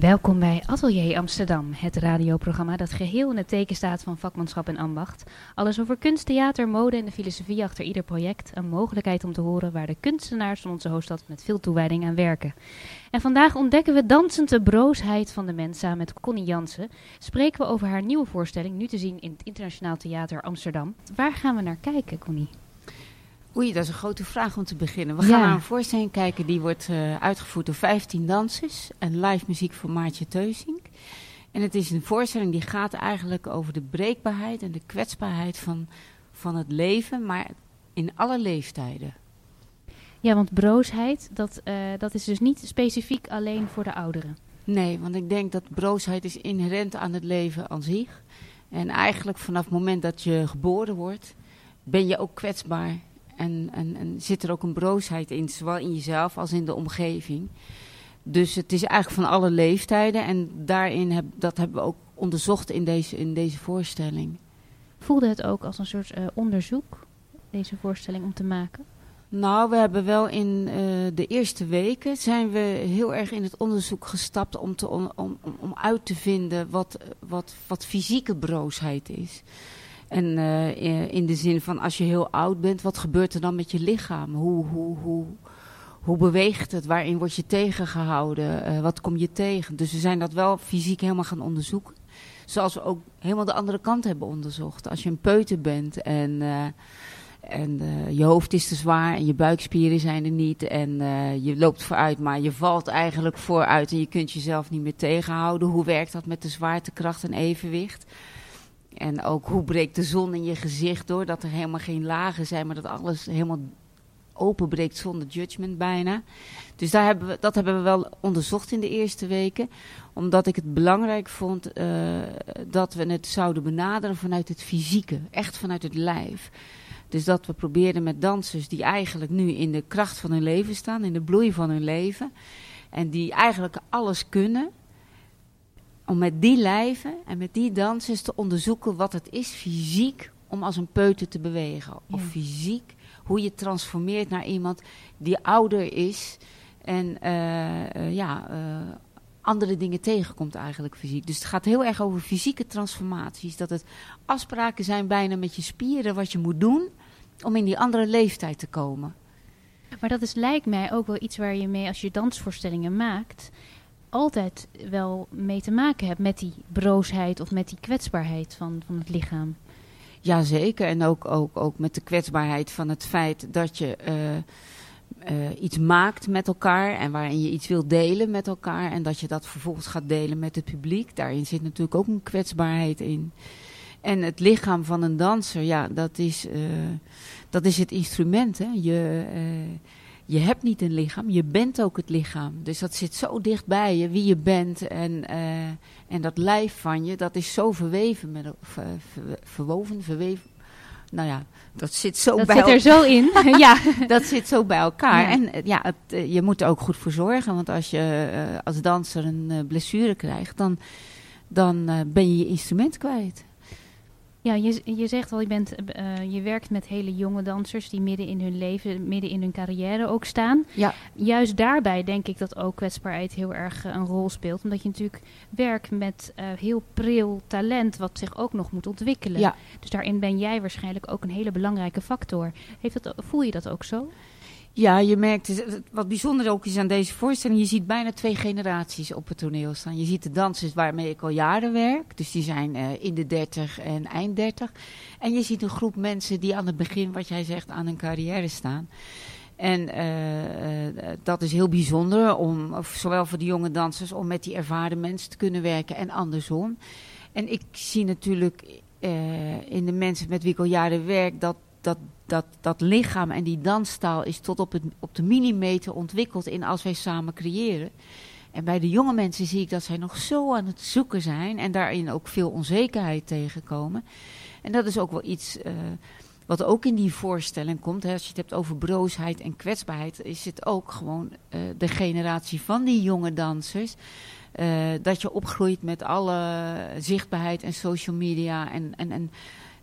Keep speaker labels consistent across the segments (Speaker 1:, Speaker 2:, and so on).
Speaker 1: Welkom bij Atelier Amsterdam, het radioprogramma dat geheel in het teken staat van vakmanschap en ambacht. Alles over kunst, theater, mode en de filosofie achter ieder project. Een mogelijkheid om te horen waar de kunstenaars van onze hoofdstad met veel toewijding aan werken. En vandaag ontdekken we dansend de broosheid van de mens samen met Connie Jansen. Spreken we over haar nieuwe voorstelling, nu te zien in het Internationaal Theater Amsterdam. Waar gaan we naar kijken, Connie?
Speaker 2: Oei, dat is een grote vraag om te beginnen. We gaan naar een voorstelling kijken die wordt uh, uitgevoerd door 15 dansers en live muziek van Maartje Teusink. En het is een voorstelling die gaat eigenlijk over de breekbaarheid en de kwetsbaarheid van, van het leven, maar in alle leeftijden.
Speaker 1: Ja, want broosheid, dat, uh, dat is dus niet specifiek alleen voor de ouderen.
Speaker 2: Nee, want ik denk dat broosheid is inherent aan het leven aan zich. En eigenlijk vanaf het moment dat je geboren wordt, ben je ook kwetsbaar en, en, en, zit er ook een broosheid in, zowel in jezelf als in de omgeving. Dus het is eigenlijk van alle leeftijden. En daarin heb, dat hebben we ook onderzocht in deze, in deze voorstelling.
Speaker 1: Voelde het ook als een soort uh, onderzoek, deze voorstelling om te maken?
Speaker 2: Nou, we hebben wel in uh, de eerste weken zijn we heel erg in het onderzoek gestapt om, te, om, om, om uit te vinden wat, wat, wat fysieke broosheid is. En uh, in de zin van als je heel oud bent, wat gebeurt er dan met je lichaam? Hoe, hoe, hoe, hoe beweegt het? Waarin word je tegengehouden? Uh, wat kom je tegen? Dus we zijn dat wel fysiek helemaal gaan onderzoeken. Zoals we ook helemaal de andere kant hebben onderzocht. Als je een peuter bent en, uh, en je hoofd is te zwaar en je buikspieren zijn er niet. En je loopt vooruit, maar je valt eigenlijk vooruit en je kunt jezelf niet meer tegenhouden. Hoe werkt dat met de zwaartekracht en evenwicht? En ook hoe breekt de zon in je gezicht door, dat er helemaal geen lagen zijn, maar dat alles helemaal openbreekt zonder judgment bijna. Dus daar hebben we, dat hebben we wel onderzocht in de eerste weken. Omdat ik het belangrijk vond uh, dat we het zouden benaderen vanuit het fysieke. Echt vanuit het lijf. Dus dat we probeerden met dansers die eigenlijk nu in de kracht van hun leven staan. In de bloei van hun leven. En die eigenlijk alles kunnen om met die lijven en met die dansers te onderzoeken wat het is fysiek om als een peuter te bewegen. Of fysiek, hoe je transformeert naar iemand die ouder is en uh, uh, ja, uh, andere dingen tegenkomt eigenlijk fysiek. Dus het gaat heel erg over fysieke transformaties. Dat het afspraken zijn bijna met je spieren wat je moet doen om in die andere leeftijd te komen.
Speaker 1: Maar dat is, lijkt mij ook wel iets waar je mee, als je dansvoorstellingen maakt, altijd wel mee te maken hebt met die broosheid of met die kwetsbaarheid van, van het lichaam.
Speaker 2: Jazeker, en ook, ook, ook met de kwetsbaarheid van het feit dat je uh, uh, iets maakt met elkaar en waarin je iets wil delen met elkaar en dat je dat vervolgens gaat delen met het publiek. Daarin zit natuurlijk ook een kwetsbaarheid in. En het lichaam van een danser, ja, dat is, uh, dat is het instrument. Hè. Je, je hebt niet een lichaam, je bent ook het lichaam. Dus dat zit zo dicht bij je, wie je bent. En, uh, en dat lijf van je, dat is zo verweven, met, ver, ver, verwoven, verweven. Nou ja, dat zit zo
Speaker 1: dat
Speaker 2: bij
Speaker 1: zit er zo in, ja.
Speaker 2: dat zit zo bij elkaar. Ja. En ja, het, je moet er ook goed voor zorgen. Want als je uh, als danser een uh, blessure krijgt, dan, dan ben je je instrument kwijt.
Speaker 1: Ja, je, je zegt al, je, bent, uh, je werkt met hele jonge dansers die midden in hun leven, midden in hun carrière ook staan.
Speaker 2: Ja.
Speaker 1: Juist daarbij denk ik dat ook kwetsbaarheid heel erg uh, een rol speelt. Omdat je natuurlijk werkt met uh, heel pril talent wat zich ook nog moet ontwikkelen.
Speaker 2: Ja.
Speaker 1: Dus daarin ben jij waarschijnlijk ook een hele belangrijke factor. Heeft dat, voel je dat ook zo?
Speaker 2: Ja, je merkt, wat bijzonder ook is aan deze voorstelling, je ziet bijna twee generaties op het toneel staan. Je ziet de dansers waarmee ik al jaren werk, dus die zijn uh, in de 30 en eind 30. En je ziet een groep mensen die aan het begin, wat jij zegt, aan hun carrière staan. En uh, uh, dat is heel bijzonder, om, zowel voor de jonge dansers, om met die ervaren mensen te kunnen werken en andersom. En ik zie natuurlijk in de mensen met wie ik al jaren werk, dat dat, dat, dat lichaam en die danstaal is tot op, het, op de millimeter ontwikkeld in als wij samen creëren. En bij de jonge mensen zie ik dat zij nog zo aan het zoeken zijn en daarin ook veel onzekerheid tegenkomen. En dat is ook wel iets uh, wat ook in die voorstelling komt. Hè. Als je het hebt over broosheid en kwetsbaarheid, is het ook gewoon uh, de generatie van die jonge dansers. Uh, dat je opgroeit met alle zichtbaarheid en social media en, en, en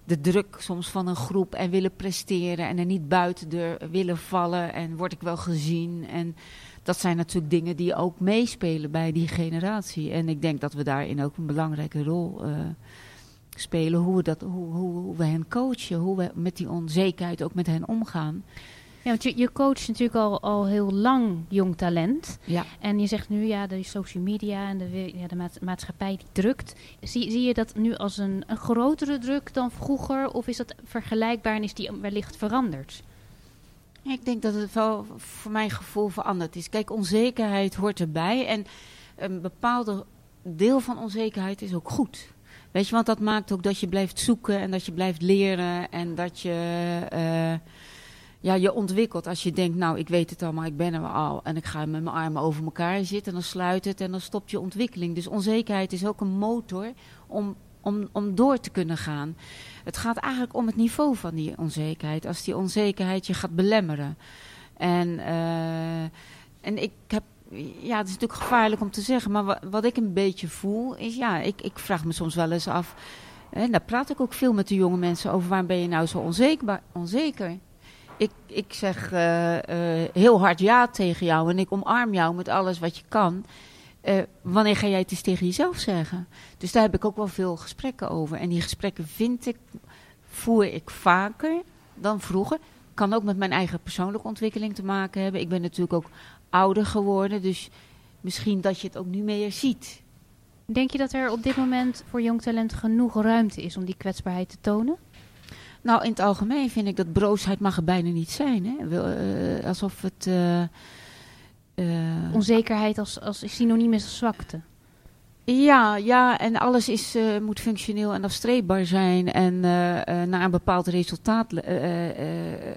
Speaker 2: de druk soms van een groep en willen presteren en er niet buiten de willen vallen en word ik wel gezien. En dat zijn natuurlijk dingen die ook meespelen bij die generatie. En ik denk dat we daarin ook een belangrijke rol uh, spelen. Hoe we, dat, hoe, hoe, we hen coachen, hoe we met die onzekerheid ook met hen omgaan.
Speaker 1: Ja, want je, je coacht natuurlijk al, al heel lang jong talent.
Speaker 2: Ja.
Speaker 1: En je zegt nu, ja, de social media en de, ja, de maatschappij die drukt. Zie, zie je dat nu als een, een grotere druk dan vroeger? Of is dat vergelijkbaar en is die wellicht veranderd?
Speaker 2: Ik denk dat het wel voor mijn gevoel veranderd is. Kijk, onzekerheid hoort erbij. En een bepaalde deel van onzekerheid is ook goed. Weet je, want dat maakt ook dat je blijft zoeken en dat je blijft leren en dat je uh, ja, je ontwikkelt. Als je denkt, nou, ik weet het al, maar ik ben er al en ik ga met mijn armen over elkaar zitten, dan sluit het en dan stopt je ontwikkeling. Dus onzekerheid is ook een motor om, om, om door te kunnen gaan. Het gaat eigenlijk om het niveau van die onzekerheid. Als die onzekerheid je gaat belemmeren. En, uh, en ik heb ja, het is natuurlijk gevaarlijk om te zeggen, maar wat, wat ik een beetje voel is, ja, ik, ik vraag me soms wel eens af, en daar praat ik ook veel met de jonge mensen over, waarom ben je nou zo onzeker? onzeker? Ik, ik zeg uh, uh, heel hard ja tegen jou en ik omarm jou met alles wat je kan. Uh, wanneer ga jij het eens tegen jezelf zeggen? Dus daar heb ik ook wel veel gesprekken over. En die gesprekken vind ik, voer ik vaker dan vroeger. Kan ook met mijn eigen persoonlijke ontwikkeling te maken hebben. Ik ben natuurlijk ook ouder geworden. Dus misschien dat je het ook nu meer ziet.
Speaker 1: Denk je dat er op dit moment voor jong talent genoeg ruimte is om die kwetsbaarheid te tonen?
Speaker 2: Nou, in het algemeen vind ik dat broosheid mag er bijna niet zijn. Hè? Uh, alsof het... Uh,
Speaker 1: uh, Onzekerheid als, als synoniem is als zwakte.
Speaker 2: Ja, ja, en alles is, uh, moet functioneel en afstreepbaar zijn. En uh, uh, naar een bepaald resultaat,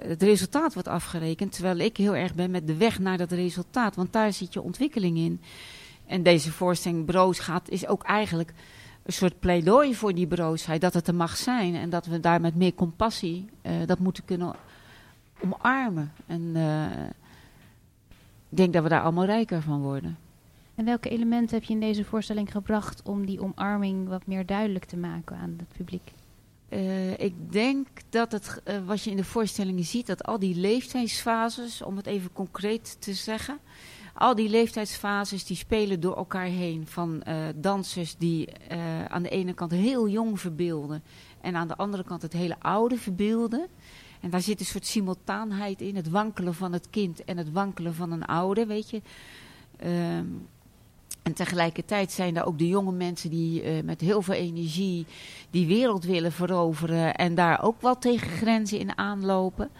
Speaker 2: het resultaat wordt afgerekend. Terwijl ik heel erg ben met de weg naar dat resultaat. Want daar zit je ontwikkeling in. En deze voorstelling Broos gaat, is ook eigenlijk een soort pleidooi voor die broosheid. Dat het er mag zijn. En dat we daar met meer compassie dat moeten kunnen omarmen. En ik denk dat we daar allemaal rijker van worden.
Speaker 1: En welke elementen heb je in deze voorstelling gebracht om die omarming wat meer duidelijk te maken aan het publiek?
Speaker 2: Uh, ik denk dat het, uh, wat je in de voorstellingen ziet, dat al die leeftijdsfases, om het even concreet te zeggen, al die leeftijdsfases die spelen door elkaar heen. Van uh, dansers die aan de ene kant heel jong verbeelden en aan de andere kant het hele oude verbeelden. En daar zit een soort simultaanheid in, het wankelen van het kind en het wankelen van een oude, weet je. Ehm, en tegelijkertijd zijn er ook de jonge mensen die uh, met heel veel energie die wereld willen veroveren en daar ook wel tegen grenzen in aanlopen.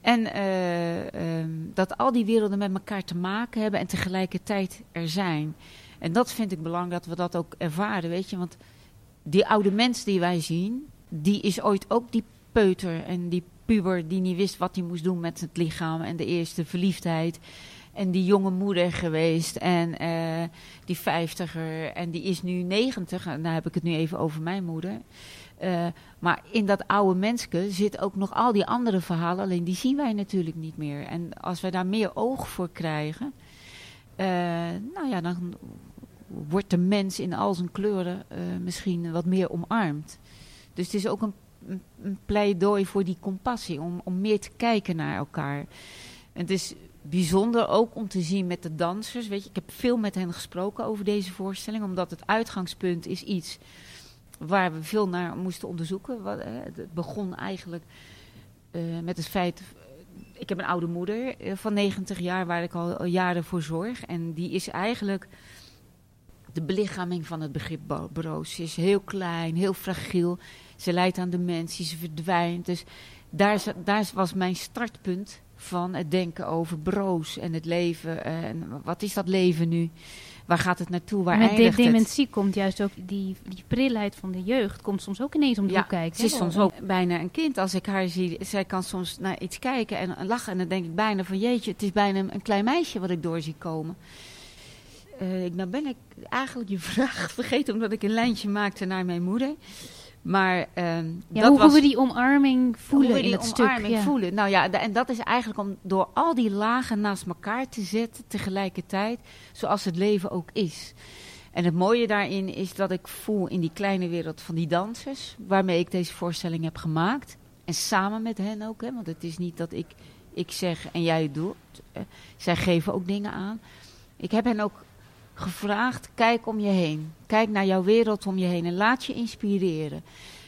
Speaker 2: En uh, um, dat al die werelden met elkaar te maken hebben en tegelijkertijd er zijn. En dat vind ik belangrijk dat we dat ook ervaren, weet je. Want die oude mens die wij zien, die is ooit ook die peuter en die puber die niet wist wat hij moest doen met het lichaam en de eerste verliefdheid. En die jonge moeder geweest en uh, die vijftiger en die is nu negentig. Nou heb ik het nu even over mijn moeder. Uh, maar in dat oude menske zit ook nog al die andere verhalen, alleen die zien wij natuurlijk niet meer. En als wij daar meer oog voor krijgen, uh, nou ja, dan wordt de mens in al zijn kleuren misschien wat meer omarmd. Dus het is ook een, een pleidooi voor die compassie, om, om meer te kijken naar elkaar. En het is bijzonder ook om te zien met de dansers. Weet je, ik heb veel met hen gesproken over deze voorstelling, omdat het uitgangspunt is iets waar we veel naar moesten onderzoeken. Wat, eh, het begon eigenlijk uh, met het feit. Ik heb een oude moeder uh, van 90 jaar waar ik al, al, jaren voor zorg. En die is eigenlijk de belichaming van het begrip broos. Ze is heel klein, heel fragiel. Ze leidt aan dementie, ze verdwijnt. Dus daar, daar was mijn startpunt van het denken over broos en het leven. En wat is dat leven nu? Waar gaat het naartoe? Waar
Speaker 1: Met
Speaker 2: eindigt
Speaker 1: de dementie het? komt juist ook die, die prilheid van de jeugd. Komt soms ook ineens om de
Speaker 2: ja,
Speaker 1: hoek kijken.
Speaker 2: Ze is soms ook bijna een kind. Als ik haar zie, zij kan soms naar iets kijken en, en lachen. En dan denk ik bijna van jeetje, het is bijna een klein meisje wat ik door zie komen. Uh, nou ben ik eigenlijk je vraag vergeten omdat ik een lijntje maakte naar mijn moeder. Maar um,
Speaker 1: ja,
Speaker 2: dat
Speaker 1: hoe
Speaker 2: was,
Speaker 1: we die omarming voelen
Speaker 2: hoe we die
Speaker 1: in het
Speaker 2: omarming
Speaker 1: stuk. Ja.
Speaker 2: voelen. Nou ja, en dat is eigenlijk om door al die lagen naast elkaar te zetten tegelijkertijd, zoals het leven ook is. En het mooie daarin is dat ik voel in die kleine wereld van die dansers, waarmee ik deze voorstelling heb gemaakt. En samen met hen ook, hè, want het is niet dat ik, ik zeg en jij doet. Zij geven ook dingen aan. Ik heb hen ook gevraagd, kijk om je heen. Kijk naar jouw wereld om je heen en laat je inspireren.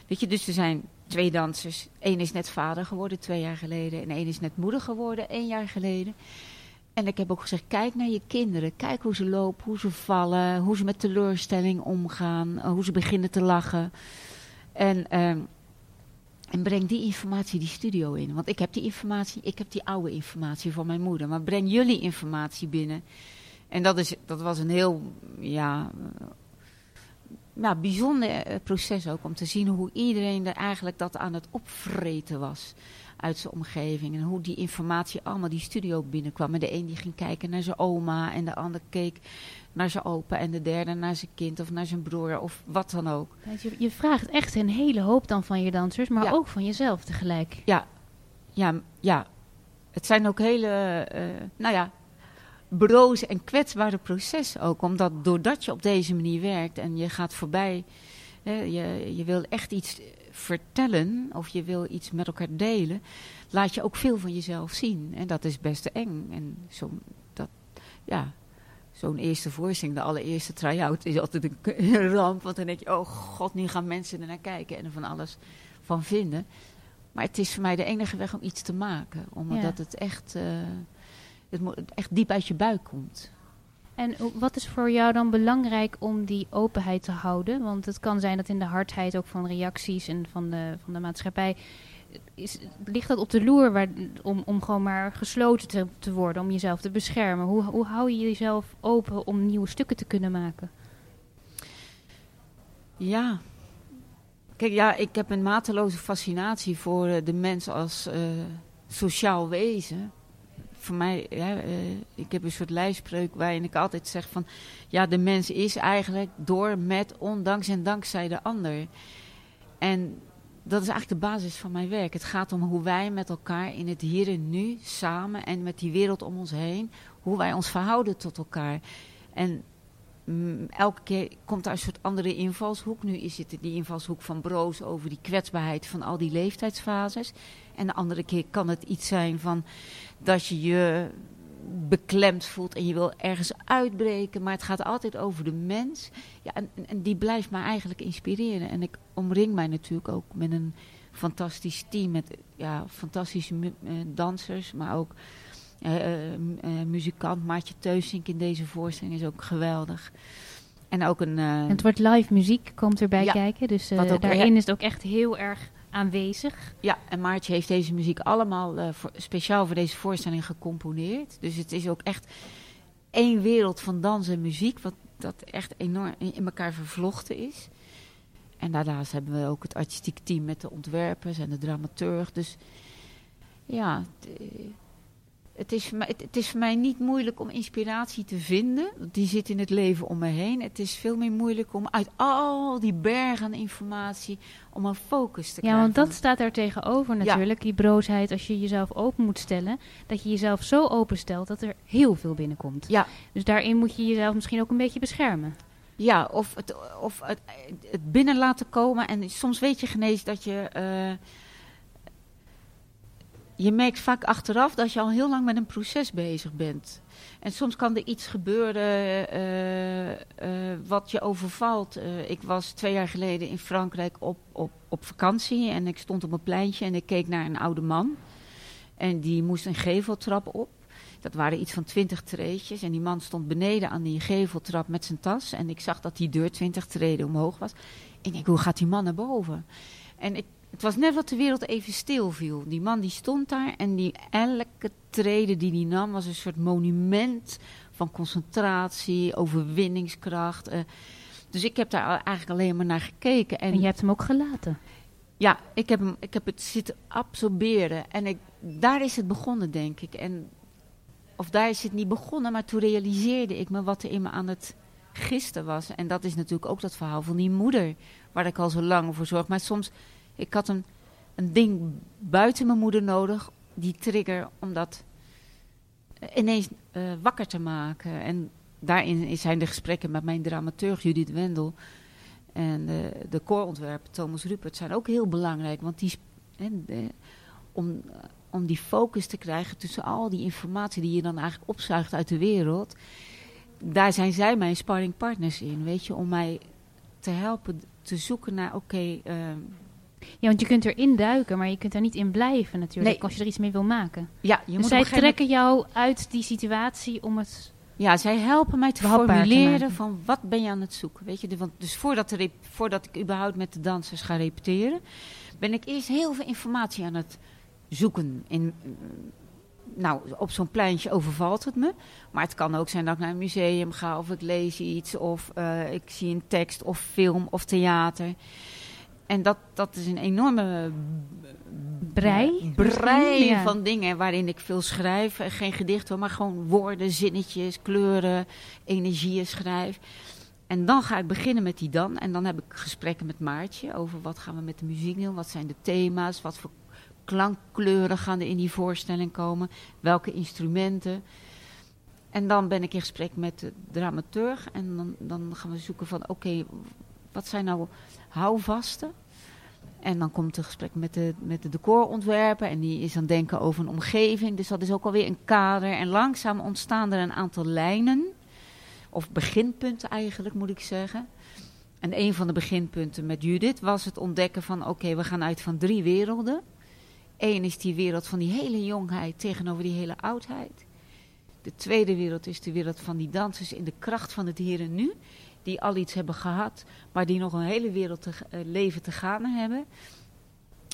Speaker 2: Weet je, dus er zijn twee dansers. Eén is net vader geworden twee jaar geleden en één is net moeder geworden één jaar geleden. En ik heb ook gezegd, kijk naar je kinderen. Kijk hoe ze lopen, hoe ze vallen, hoe ze met teleurstelling omgaan, eh, hoe ze beginnen te lachen. En, ehm, en breng die informatie die studio in. Want ik heb die informatie, ik heb die oude informatie van mijn moeder. Maar breng jullie informatie binnen. En dat, is, dat was een heel ja, ja, bijzonder eh, proces ook. Om te zien hoe iedereen er eigenlijk dat aan het opvreten was uit zijn omgeving. En hoe die informatie allemaal die studio binnenkwam. En de een die ging kijken naar zijn oma en de ander keek naar zijn opa en de derde naar zijn kind of naar zijn broer of wat dan ook.
Speaker 1: Je, je vraagt echt een hele hoop dan van je dansers, maar ook van jezelf tegelijk.
Speaker 2: Ja, ja, ja. Het zijn ook hele, uh, nou ja, broze en kwetsbare processen ook. Omdat doordat je op deze manier werkt en je gaat voorbij, hè, je, je wil echt iets vertellen of je wil iets met elkaar delen, laat je ook veel van jezelf zien. En dat is best eng. En zo'n dat, ja, zo'n eerste voorstelling, de allereerste try-out, is altijd een ramp. Want dan denk je, oh god, nu gaan mensen er naar kijken en er van alles van vinden. Maar het is voor mij de enige weg om iets te maken. Omdat het echt, uh, het echt diep uit je buik komt.
Speaker 1: En wat is voor jou dan belangrijk om die openheid te houden? Want het kan zijn dat in de hardheid ook van reacties en van de, van de maatschappij. Is, ligt dat op de loer waar, om, om gewoon maar gesloten te, te worden, om jezelf te beschermen? Hoe, hoe hou je jezelf open om nieuwe stukken te kunnen maken?
Speaker 2: Ja, kijk, ja, ik heb een mateloze fascinatie voor eh, de mens als uh, sociaal wezen voor mij, ja, uh, ik heb een soort lijfspreuk waarin ik altijd zeg van, ja, de mens is eigenlijk door, met, ondanks en dankzij de ander. En dat is eigenlijk de basis van mijn werk. Het gaat om hoe wij met elkaar in het hier en nu samen en met die wereld om ons heen, hoe wij ons verhouden tot elkaar. En mm, elke keer komt daar een soort andere invalshoek. Nu is het die invalshoek van broos over die kwetsbaarheid van al die leeftijdsfases. En de andere keer kan het iets zijn van dat je je beklemd voelt en je wil ergens uitbreken. Maar het gaat altijd over de mens. Ja, en, en die blijft mij eigenlijk inspireren. En ik omring mij natuurlijk ook met een fantastisch team. Met ja, fantastische uh, dansers, maar ook muzikant. Maartje Teusink in deze voorstelling is ook geweldig. En ook een...
Speaker 1: en het wordt live muziek, komt erbij kijken. Dus daarin is het ook echt heel erg aanwezig.
Speaker 2: Ja, en Maartje heeft deze muziek allemaal uh, voor, speciaal voor deze voorstelling gecomponeerd. Dus het is ook echt één wereld van dans en muziek, wat dat echt enorm in elkaar vervlochten is. En daarnaast hebben we ook het artistiek team met de ontwerpers en de dramaturg. Dus ja, het is, voor mij, het, is voor mij niet moeilijk om inspiratie te vinden. Die zit in het leven om me heen. Het is veel meer moeilijk om uit al die bergen informatie... om een focus te krijgen.
Speaker 1: Ja, want dat staat daar tegenover natuurlijk. Die broosheid als je jezelf open moet stellen. Dat je jezelf zo openstelt dat er heel veel binnenkomt. Ja. Dus daarin moet je jezelf misschien ook een beetje beschermen.
Speaker 2: Ja, of het, of het, het binnen laten komen. En soms weet je genees dat je... Uh, je merkt vaak achteraf dat je al heel lang met een proces bezig bent. En soms kan er iets gebeuren uh, uh, wat je overvalt. Uh, ik was twee jaar geleden in Frankrijk op, op, op vakantie en ik stond op een pleintje en ik keek naar een oude man. En die moest een geveltrap op. Dat waren iets van twintig treetjes. En die man stond beneden aan die geveltrap met zijn tas. En ik zag dat die deur twintig treden omhoog was. En ik denk, hoe gaat die man naar boven? En ik het was net wat de wereld even stil viel. Die man die stond daar en die elke trede die hij nam was een soort monument van concentratie, overwinningskracht. Uh, dus ik heb daar eigenlijk alleen maar naar gekeken.
Speaker 1: En, en je hebt hem ook gelaten?
Speaker 2: Ja, ik heb, hem, ik heb het zitten absorberen. En ik, daar is het begonnen, denk ik. En, of daar is het niet begonnen, maar toen realiseerde ik me wat er in me aan het gisten was. En dat is natuurlijk ook dat verhaal van die moeder, waar ik al zo lang voor zorg. Maar soms ik had een, een ding buiten mijn moeder nodig, die trigger, om dat ineens uh, wakker te maken. En daarin zijn de gesprekken met mijn dramaturg Judith Wendel en de, koorontwerper Thomas Rupert zijn ook heel belangrijk. Want die, om, om die focus te krijgen tussen al die informatie die je dan eigenlijk opzuigt uit de wereld. Daar zijn zij mijn sparringpartners in, weet je, om mij te helpen te zoeken naar, oké... Ehm,
Speaker 1: ja, want je kunt erin duiken, maar je kunt er niet in blijven natuurlijk, als je er iets mee wil maken.
Speaker 2: Ja, je
Speaker 1: dus zij trekken jou uit die situatie om het
Speaker 2: ja, zij helpen mij te formuleren van wat ben je aan het zoeken. Weet je, want dus voordat, de voordat ik überhaupt met de dansers ga repeteren, ben ik eerst heel veel informatie aan het zoeken. In, nou, op zo'n pleintje overvalt het me. Maar het kan ook zijn dat ik naar een museum ga of ik lees iets of uh, ik zie een tekst of film of theater. En dat, dat is een enorme
Speaker 1: brei,
Speaker 2: brei van dingen waarin ik veel schrijf. Geen gedichten, maar gewoon woorden, zinnetjes, kleuren, energieën schrijf. En dan ga ik beginnen met die dan. En dan heb ik gesprekken met Maartje over wat gaan we met de muziek doen. Wat zijn de thema's, wat voor klankkleuren gaan er in die voorstelling komen. Welke instrumenten. En dan ben ik in gesprek met de dramaturg. En dan, dan gaan we zoeken van oké, wat zijn nou houvasten? En dan komt het gesprek met de, met de decorontwerper. En die is aan het denken over een omgeving. Dus dat is ook alweer een kader. En langzaam ontstaan er een aantal lijnen. Of beginpunten eigenlijk, moet ik zeggen. En een van de beginpunten met Judith was het ontdekken van... oké, we gaan uit van drie werelden. Eén is die wereld van die hele jongheid tegenover die hele oudheid. De tweede wereld is de wereld van die dansers in de kracht van het hier en nu die al iets hebben gehad, maar die nog een hele wereld te, uh, leven te gaan hebben.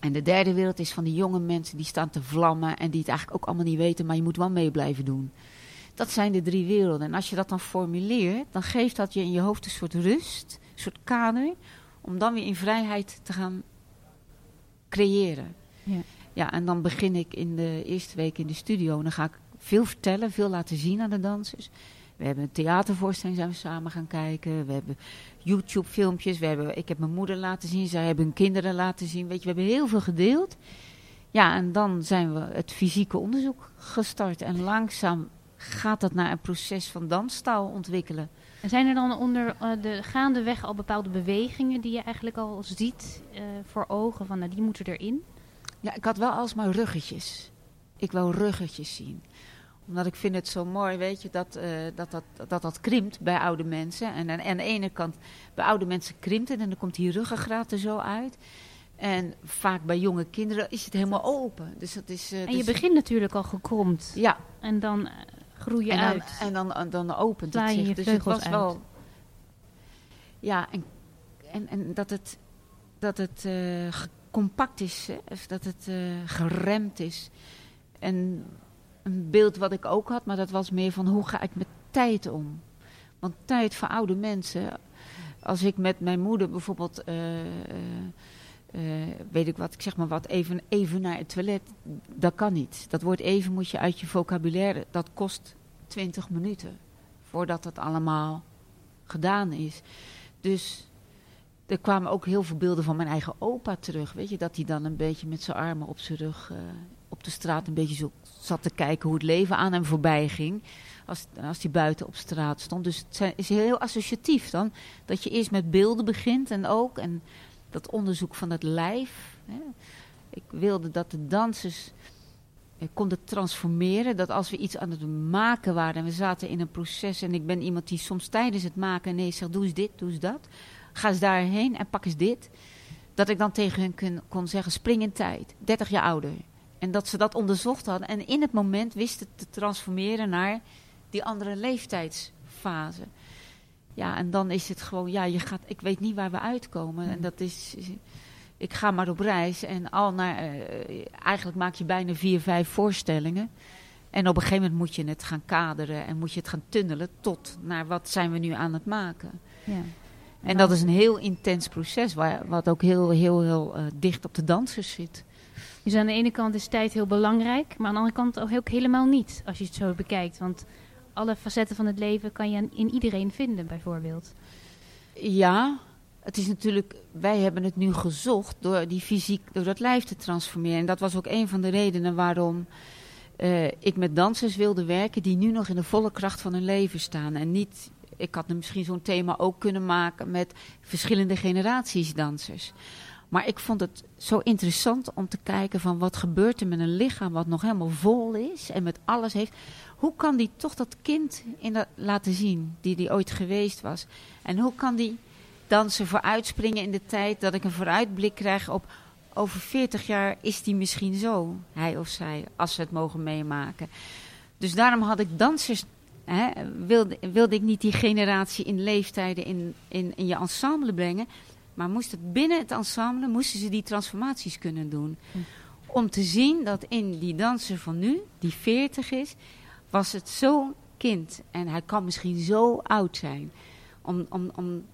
Speaker 2: En de derde wereld is van die jonge mensen die staan te vlammen en die het eigenlijk ook allemaal niet weten, maar je moet wel mee blijven doen. Dat zijn de drie werelden. En als je dat dan formuleert, dan geeft dat je in je hoofd een soort rust, een soort kader, om dan weer in vrijheid te gaan creëren. Ja. ja, en dan begin ik in de eerste week in de studio. En dan ga ik veel vertellen, veel laten zien aan de dansers. We hebben een theatervoorstelling zijn we samen gaan kijken. We hebben YouTube-filmpjes. We hebben, ik heb mijn moeder laten zien. Zij hebben hun kinderen laten zien. Weet je, we hebben heel veel gedeeld. Ja, en dan zijn we het fysieke onderzoek gestart. En langzaam gaat dat naar een proces van danstaal ontwikkelen.
Speaker 1: En zijn er dan onder uh, de gaandeweg al bepaalde bewegingen die je eigenlijk al ziet uh, voor ogen? Van nou, die moeten erin?
Speaker 2: Ja, ik had wel alsmaar ruggetjes. Ik wil ruggetjes zien omdat ik vind het zo mooi, weet je, dat, uh, dat, dat, dat dat krimpt bij oude mensen. En, en aan de ene kant, bij oude mensen krimpt het en dan komt die ruggengraat er zo uit. En vaak bij jonge kinderen is het helemaal open. Dus dat is,
Speaker 1: uh, en je dus begint natuurlijk al gekromd.
Speaker 2: Ja.
Speaker 1: En dan uh, groei je
Speaker 2: en
Speaker 1: uit.
Speaker 2: En dan, en dan opent het
Speaker 1: zich.
Speaker 2: dus
Speaker 1: het
Speaker 2: was
Speaker 1: uit.
Speaker 2: wel... Ja, en, en, en dat het, dat het uh, compact is. Hè? Dat het geremd is. En een beeld wat ik ook had, maar dat was meer van hoe ga ik met tijd om? Want tijd voor oude mensen, als ik met mijn moeder bijvoorbeeld, uh, uh, weet ik wat, ik zeg maar wat, even, even naar het toilet, dat kan niet. Dat woord even moet je uit je vocabulaire, dat kost 20 minuten voordat het allemaal gedaan is. Dus er kwamen ook heel veel beelden van mijn eigen opa terug. Weet je, dat hij dan een beetje met zijn armen op zijn rug op de straat een beetje zo zat te kijken hoe het leven aan hem voorbij ging. Als, als hij buiten op straat stond. Dus het is heel associatief dan. Dat je eerst met beelden begint en ook. En dat onderzoek van het lijf. Hè. Ik wilde dat de dansers eh, konden transformeren. Dat als we iets aan het maken waren en we zaten in een proces. En ik ben iemand die soms tijdens het maken nee zegt doe eens dit, doe eens dat. Ga eens daarheen en pak eens dit. Dat ik dan tegen kon, kon zeggen spring in tijd. 30 jaar ouder. En dat ze dat onderzocht hadden en in het moment wisten te transformeren naar die andere leeftijdsfase. Ja, en dan is het gewoon, ja, je gaat, ik weet niet waar we uitkomen. En dat is, ik ga maar op reis en al naar, uh, eigenlijk maak je bijna vier, vijf voorstellingen. En op een gegeven moment moet je het gaan kaderen en moet je het gaan tunnelen tot naar wat zijn we nu aan het maken. Ja. En, en dat is een heel intens proces, waar, wat ook heel, heel, heel uh, dicht op de dansers zit.
Speaker 1: Dus aan de ene kant is tijd heel belangrijk, maar aan de andere kant ook helemaal niet, als je het zo bekijkt. Want alle facetten van het leven kan je in iedereen vinden, bijvoorbeeld.
Speaker 2: Ja, het is natuurlijk, wij hebben het nu gezocht door die fysiek, door dat lijf te transformeren. En dat was ook een van de redenen waarom uh, ik met dansers wilde werken die nu nog in de volle kracht van hun leven staan. En niet, ik had misschien zo'n thema ook kunnen maken met verschillende generaties dansers. Maar ik vond het zo interessant om te kijken van wat gebeurt er met een lichaam wat nog helemaal vol is en met alles heeft. Hoe kan die toch dat kind in laten zien die die ooit geweest was? En hoe kan die dansen vooruitspringen in de tijd dat ik een vooruitblik krijg op over 40 jaar is die misschien zo, hij of zij, als ze het mogen meemaken. Dus daarom had ik dansers, hè, wilde, wilde ik niet die generatie in leeftijden in, in, in je ensemble brengen, maar moest het binnen het ensemble, moesten ze die transformaties kunnen doen. Hm. Om te zien dat in die danser van nu, die 40 is, was het zo'n kind. En hij kan misschien zo oud zijn. Om, om, om,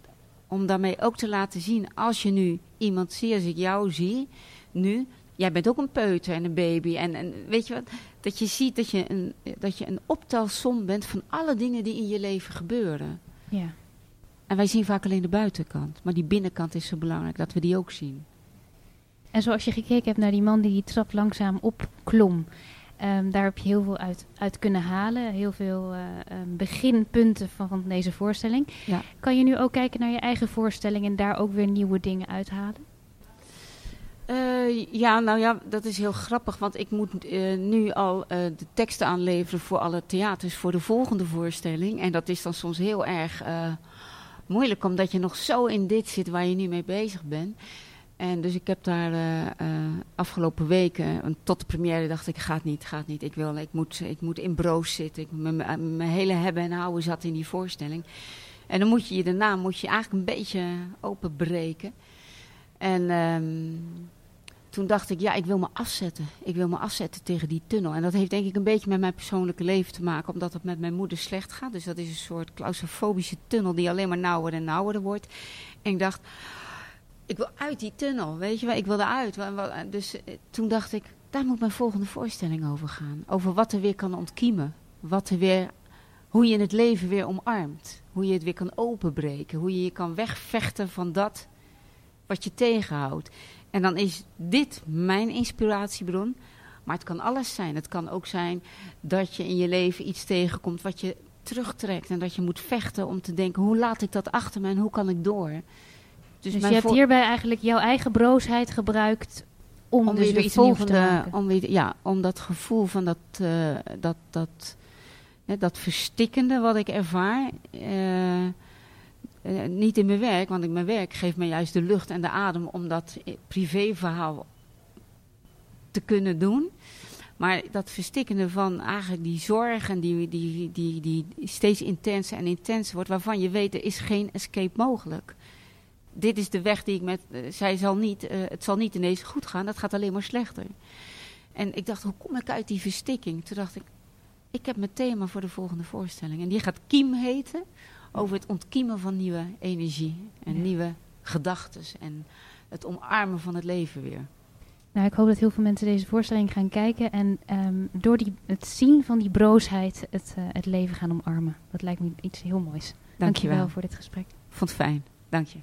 Speaker 2: om daarmee ook te laten zien, als je nu iemand ziet, als ik jou zie, nu, jij bent ook een peuter en een baby. En, en weet je wat, dat je ziet dat je, een, dat je een optelsom bent van alle dingen die in je leven gebeuren.
Speaker 1: Ja.
Speaker 2: En wij zien vaak alleen de buitenkant. Maar die binnenkant is zo belangrijk, dat we die ook zien.
Speaker 1: En zoals je gekeken hebt naar die man die die trap langzaam opklom. Um, daar heb je heel veel uit, uit kunnen halen. Heel veel uh, beginpunten van, van deze voorstelling.
Speaker 2: Ja.
Speaker 1: Kan je nu ook kijken naar je eigen voorstelling en daar ook weer nieuwe dingen uithalen?
Speaker 2: Uh, ja, nou ja, dat is heel grappig. Want ik moet uh, nu al de teksten aanleveren voor alle theaters voor de volgende voorstelling. En dat is dan soms heel erg moeilijk, omdat je nog zo in dit zit waar je nu mee bezig bent. En dus ik heb daar uh, uh, afgelopen weken, tot de première dacht ik, gaat niet, gaat niet. Ik, wil, ik, moet, ik moet in broos zitten. Ik, mijn, hele hebben en houden zat in die voorstelling. En dan moet je je daarna moet je eigenlijk een beetje openbreken. En um, toen dacht ik, ja, ik wil me afzetten. Ik wil me afzetten tegen die tunnel. En dat heeft denk ik een beetje met mijn persoonlijke leven te maken, omdat het met mijn moeder slecht gaat. Dus dat is een soort claustrofobische tunnel die alleen maar nauwer en nauwer wordt. En ik dacht, ik wil uit die tunnel, weet je wel. Ik wil eruit. Dus eh, toen dacht ik, daar moet mijn volgende voorstelling over gaan. Over wat er weer kan ontkiemen. Wat er weer, hoe je het leven weer omarmt. Hoe je het weer kan openbreken. Hoe je je kan wegvechten van dat wat je tegenhoudt. En dan is dit mijn inspiratiebron. Maar het kan alles zijn. Het kan ook zijn dat je in je leven iets tegenkomt wat je terugtrekt. En dat je moet vechten om te denken, hoe laat ik dat achter me en hoe kan ik door?
Speaker 1: Dus, dus je hebt hierbij eigenlijk jouw eigen broosheid gebruikt om, om dus weer iets nieuws te maken.
Speaker 2: Om weer, ja, om dat gevoel van dat, uh, dat, dat, hè, dat verstikkende wat ik ervaar... Uh, uh, niet in mijn werk, want mijn werk geeft me juist de lucht en de adem om dat privéverhaal te kunnen doen. Maar dat verstikkende van eigenlijk die zorg en die, die, die, die steeds intenser en intenser wordt, waarvan je weet er is geen escape mogelijk dit is de weg die ik met. Uh, zij zal niet, het zal niet ineens goed gaan, dat gaat alleen maar slechter. En ik dacht, hoe kom ik uit die verstikking? Toen dacht ik, ik heb mijn thema voor de volgende voorstelling. En die gaat Kiem heten, over het ontkiemen van nieuwe energie en nieuwe gedachten en het omarmen van het leven weer.
Speaker 1: Nou, ik hoop dat heel veel mensen deze voorstelling gaan kijken en um, door die, het zien van die broosheid het, uh, het leven gaan omarmen. Dat lijkt me iets heel moois. Dank je wel voor dit gesprek.
Speaker 2: Vond het fijn. Dank je.